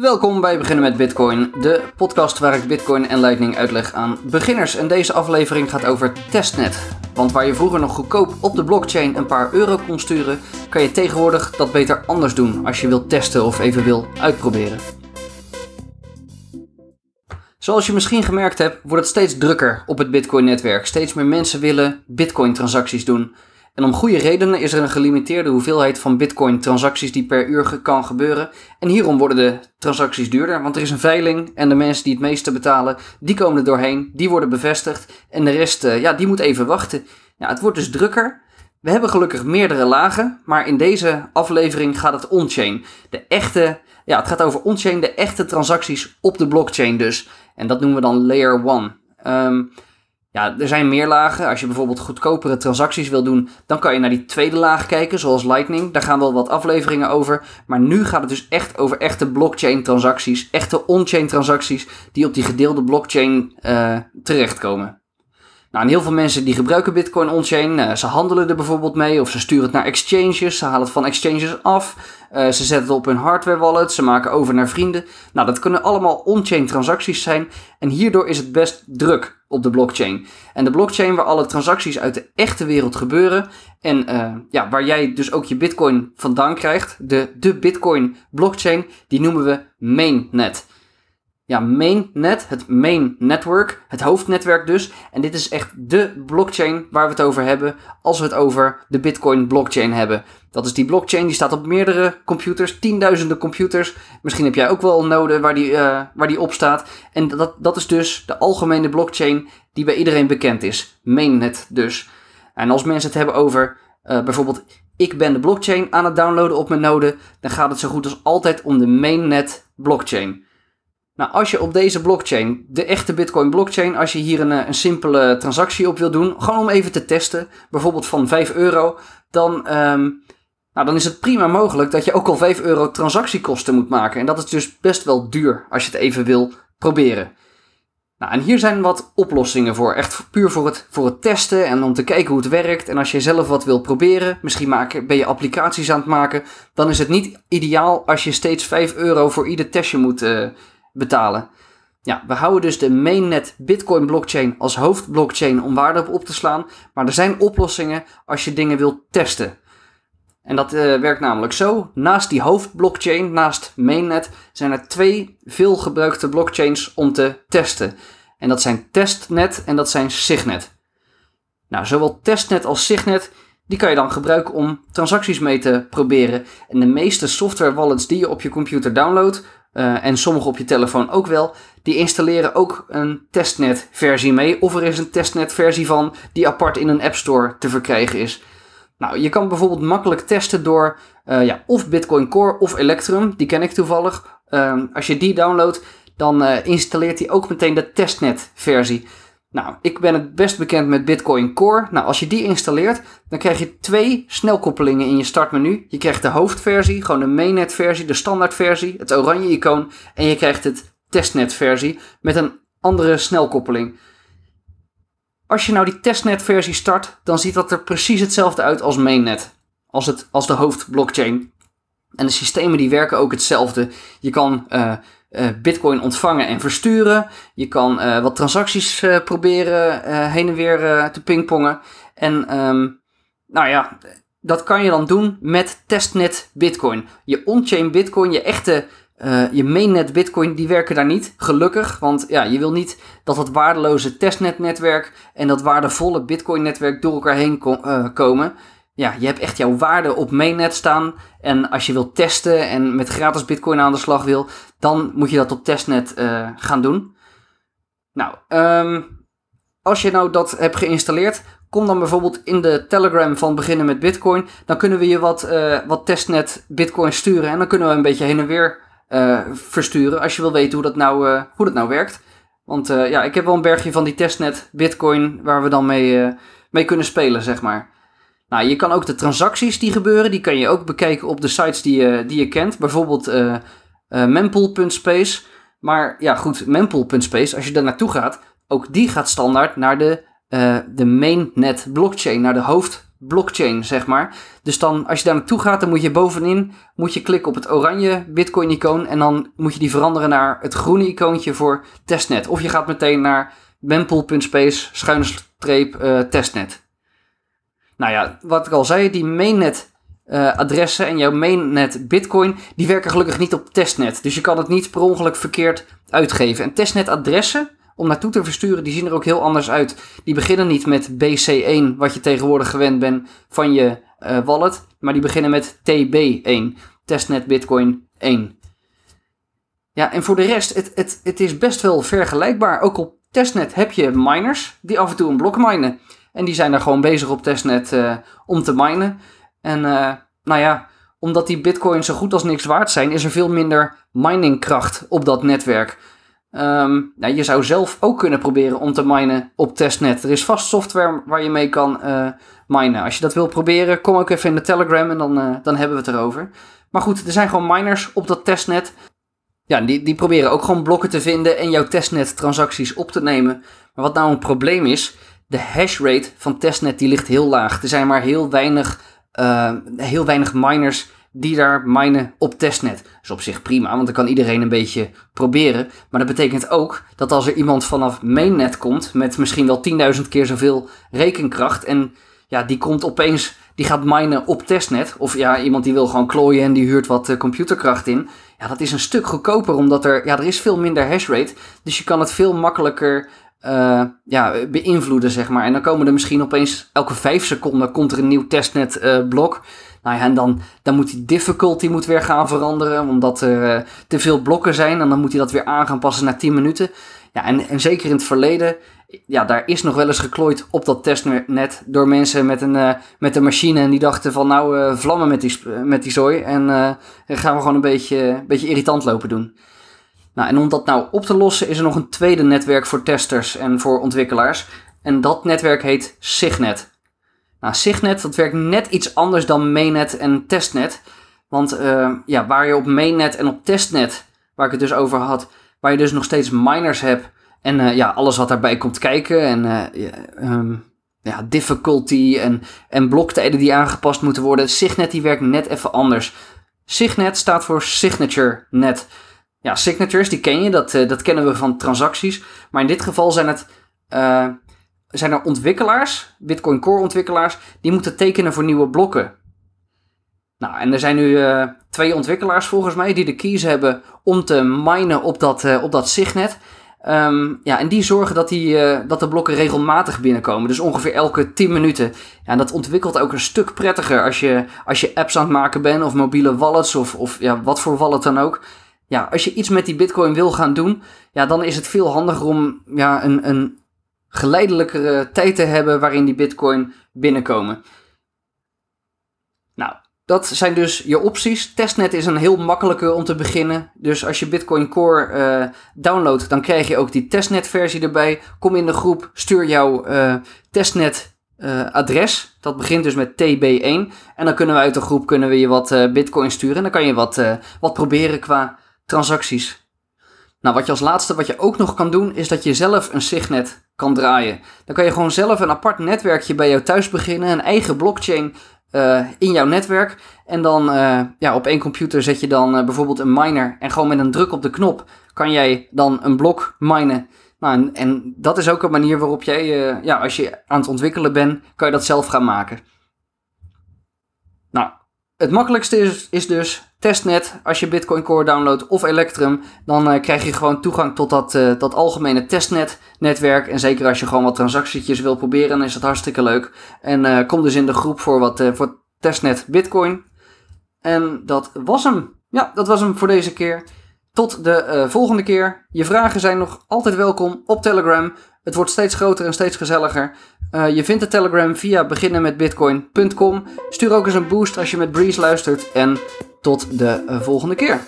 Welkom bij Beginnen met Bitcoin, de podcast waar ik Bitcoin en Lightning uitleg aan beginners. En deze aflevering gaat over testnet. Want waar je vroeger nog goedkoop op de blockchain een paar euro kon sturen, kan je tegenwoordig dat beter anders doen als je wilt testen of even wil uitproberen. Zoals je misschien gemerkt hebt, wordt het steeds drukker op het Bitcoin-netwerk. Steeds meer mensen willen Bitcoin-transacties doen. En om goede redenen is er een gelimiteerde hoeveelheid van Bitcoin-transacties die per uur kan gebeuren. En hierom worden de transacties duurder, want er is een veiling en de mensen die het meeste betalen, die komen er doorheen, die worden bevestigd en de rest, eh, ja, die moet even wachten. Ja, het wordt dus drukker. We hebben gelukkig meerdere lagen, maar in deze aflevering gaat het on-chain. De echte, ja, het gaat over on-chain, de echte transacties op de blockchain dus. En dat noemen we dan layer 1. Um, ja, er zijn meer lagen. Als je bijvoorbeeld goedkopere transacties wil doen, dan kan je naar die tweede laag kijken, zoals Lightning. Daar gaan wel wat afleveringen over. Maar nu gaat het dus echt over echte blockchain transacties, echte on-chain transacties die op die gedeelde blockchain uh, terechtkomen. Nou, en heel veel mensen die gebruiken Bitcoin on-chain. Uh, ze handelen er bijvoorbeeld mee of ze sturen het naar exchanges. Ze halen het van exchanges af. Uh, ze zetten het op hun hardware wallet. Ze maken over naar vrienden. Nou, dat kunnen allemaal on-chain transacties zijn. En hierdoor is het best druk op de blockchain. En de blockchain waar alle transacties uit de echte wereld gebeuren. En uh, ja, waar jij dus ook je Bitcoin vandaan krijgt. De, de Bitcoin blockchain, die noemen we mainnet ja, mainnet, het main network, het hoofdnetwerk dus. En dit is echt de blockchain waar we het over hebben als we het over de Bitcoin blockchain hebben. Dat is die blockchain, die staat op meerdere computers, tienduizenden computers. Misschien heb jij ook wel een waar die, uh, waar die op staat. En dat, dat is dus de algemene blockchain die bij iedereen bekend is. Mainnet dus. En als mensen het hebben over uh, bijvoorbeeld ik ben de blockchain aan het downloaden op mijn node, dan gaat het zo goed als altijd om de mainnet blockchain. Nou, als je op deze blockchain, de echte Bitcoin blockchain, als je hier een, eh, een simpele transactie op wil doen, gewoon om even te testen, bijvoorbeeld van 5 euro, dan, um, nou, dan is het prima mogelijk dat je ook al 5 euro transactiekosten moet maken. En dat is dus best wel duur als je het even wil proberen. Nou, en hier zijn wat oplossingen voor. Echt puur voor het, voor het testen en om te kijken hoe het werkt. En als je zelf wat wil proberen, misschien maken, ben je applicaties aan het maken, dan is het niet ideaal als je steeds 5 euro voor ieder testje moet, uh, betalen. Ja, we houden dus de mainnet Bitcoin blockchain als hoofdblockchain om waarde op op te slaan. Maar er zijn oplossingen als je dingen wilt testen. En dat uh, werkt namelijk zo. Naast die hoofdblockchain, naast mainnet, zijn er twee veelgebruikte blockchains om te testen. En dat zijn testnet en dat zijn signet. Nou, zowel testnet als signet, die kan je dan gebruiken om transacties mee te proberen. En de meeste software wallets die je op je computer downloadt, uh, en sommige op je telefoon ook wel, die installeren ook een testnet versie mee. Of er is een testnet versie van die apart in een app store te verkrijgen is. Nou, je kan bijvoorbeeld makkelijk testen door uh, ja, of Bitcoin Core of Electrum, die ken ik toevallig. Uh, als je die downloadt, dan uh, installeert hij ook meteen de testnet versie. Nou, ik ben het best bekend met Bitcoin Core. Nou, als je die installeert, dan krijg je twee snelkoppelingen in je startmenu. Je krijgt de hoofdversie, gewoon de mainnet versie, de standaardversie, het oranje icoon. En je krijgt het testnet versie met een andere snelkoppeling. Als je nou die testnet versie start, dan ziet dat er precies hetzelfde uit als mainnet. Als, het, als de hoofdblockchain. En de systemen die werken ook hetzelfde. Je kan... Uh, uh, Bitcoin ontvangen en versturen. Je kan uh, wat transacties uh, proberen heen en weer te pingpongen. En um, nou ja, dat kan je dan doen met testnet Bitcoin. Je on-chain Bitcoin, je echte, je mainnet Bitcoin, die werken daar niet. Gelukkig, want ja, je wil niet dat dat waardeloze testnet netwerk en dat waardevolle Bitcoin netwerk door elkaar heen komen ja, je hebt echt jouw waarde op mainnet staan. En als je wilt testen en met gratis bitcoin aan de slag wil, dan moet je dat op testnet uh, gaan doen. Nou, um, als je nou dat hebt geïnstalleerd, kom dan bijvoorbeeld in de Telegram van Beginnen met Bitcoin. Dan kunnen we je wat, uh, wat testnet bitcoin sturen en dan kunnen we een beetje heen en weer uh, versturen. Als je wil weten hoe dat nou, hoe dat nou werkt. Want ja, ik heb wel een bergje van die testnet bitcoin waar we dan mee, mee kunnen spelen, zeg maar. Nou, je kan ook de transacties die gebeuren, die kan je ook bekijken op de sites die je, die je kent. Bijvoorbeeld uh, uh, mempool.space. Maar ja, goed, mempool.space, als je daar naartoe gaat, ook die gaat standaard naar de, uh, de mainnet blockchain, naar de hoofd blockchain, zeg maar. Dus dan, als je daar naartoe gaat, dan moet je bovenin moet je klikken op het oranje Bitcoin-icoon. En dan moet je die veranderen naar het groene icoontje voor testnet. Of je gaat meteen naar mempool.space schuine streep testnet. Nou ja, wat ik al zei, die mainnet uh, adressen en jouw mainnet Bitcoin, die werken gelukkig niet op testnet. Dus je kan het niet per ongeluk verkeerd uitgeven. En testnet adressen om naartoe te versturen, die zien er ook heel anders uit. Die beginnen niet met BC1, wat je tegenwoordig gewend bent van je uh, wallet, maar die beginnen met TB1, testnet Bitcoin 1. Ja, en voor de rest, het, het, het is best wel vergelijkbaar. Ook op testnet heb je miners die af en toe een blok minen. En die zijn daar gewoon bezig op testnet uh, om te minen. En uh, nou ja, omdat die bitcoins zo goed als niks waard zijn, is er veel minder miningkracht op dat netwerk. Um, nou, je zou zelf ook kunnen proberen om te minen op testnet. Er is vast software waar je mee kan uh, minen. Als je dat wil proberen, kom ook even in de Telegram en dan, dan hebben we het erover. Maar goed, er zijn gewoon miners op dat testnet. Ja, die, die proberen ook gewoon blokken te vinden en jouw testnet transacties op te nemen. Maar wat nou een probleem is, de hash rate van testnet die ligt heel laag. Er zijn maar heel weinig, uh, heel weinig miners die daar minen op testnet. Dat is op zich prima, want dan kan iedereen een beetje proberen. Maar dat betekent ook dat als er iemand vanaf mainnet komt met misschien wel 10.000 keer zoveel rekenkracht en ja, die komt opeens, die gaat minen op testnet. Of ja, iemand die wil gewoon klooien en die huurt wat uh, computerkracht in. Ja, dat is een stuk goedkoper, omdat er, ja, er is veel minder hashrate. Dus je kan het veel makkelijker uh, ja, beïnvloeden, zeg maar. En dan komen er misschien opeens elke vijf seconden komt er een nieuw testnet uh, blok. Nou ja, en dan, dan moet die difficulty moet weer gaan veranderen, omdat er uh, te veel blokken zijn. En dan moet hij dat weer aan gaan passen na 10 minuten. Ja, en, en zeker in het verleden, ja, daar is nog wel eens geklooid op dat testnet door mensen met een, met een machine. En die dachten van nou, vlammen met die, met die zooi. En gaan we gewoon een beetje, een beetje irritant lopen doen. Nou, en om dat nou op te lossen is er nog een tweede netwerk voor testers en voor ontwikkelaars. En dat netwerk heet Signet. Nou, Signet dat werkt net iets anders dan mainnet en testnet. Want uh, ja, waar je op mainnet en op testnet, waar ik het dus over had, waar je dus nog steeds miners hebt en uh, ja, alles wat daarbij komt kijken en uh, um, ja, difficulty en, en bloktijden die aangepast moeten worden. Signet die werkt net even anders. Signet staat voor Signature Net. Ja, signatures, die ken je, dat, dat kennen we van transacties. Maar in dit geval zijn het zijn er ontwikkelaars, Bitcoin Core ontwikkelaars, die moeten tekenen voor nieuwe blokken. Nou, en er zijn nu uh, twee ontwikkelaars volgens mij die de keys hebben om te minen op dat, op dat signet. Um, ja, en die zorgen dat, die, dat de blokken regelmatig binnenkomen. Dus ongeveer elke 10 minuten. Ja, en dat ontwikkelt ook een stuk prettiger als je, als je apps aan het maken bent of mobiele wallets of, of ja, wat voor wallet dan ook. Ja, als je iets met die bitcoin wil gaan doen, ja, dan is het veel handiger om ja, een, een geleidelijkere tijd te hebben waarin die bitcoin binnenkomen. Nou, dat zijn dus je opties. Testnet is een heel makkelijke om te beginnen. Dus als je Bitcoin Core uh, downloadt, dan krijg je ook die testnet versie erbij. Kom in de groep, stuur jouw uh, testnet uh, adres. Dat begint dus met TB1. En dan kunnen we uit de groep kunnen we je wat bitcoin sturen. En dan kan je wat, wat proberen qua transacties. Nou, wat je als laatste, wat je ook nog kan doen, is dat je zelf een signet kan draaien. Dan kan je gewoon zelf een apart netwerkje bij jou thuis beginnen, een eigen blockchain uh, in jouw netwerk. En dan uh, ja, op één computer zet je dan uh, bijvoorbeeld een miner. En gewoon met een druk op de knop kan jij dan een blok minen. Nou, en, en dat is ook een manier waarop jij, ja, als je aan het ontwikkelen bent, kan je dat zelf gaan maken. Het makkelijkste is, is dus testnet. Als je Bitcoin Core downloadt of Electrum, dan uh, krijg je gewoon toegang tot dat, uh, dat algemene testnet netwerk. En zeker als je gewoon wat transactietjes wil proberen, dan is dat hartstikke leuk. En uh, kom dus in de groep voor wat voor testnet Bitcoin. En dat was hem. Ja, dat was hem voor deze keer. Tot de volgende keer. Je vragen zijn nog altijd welkom op Telegram. Het wordt steeds groter en steeds gezelliger. Uh, je vindt de Telegram via beginnenmetbitcoin.com. Stuur ook eens een boost als je met Breeze luistert. En tot de uh, volgende keer.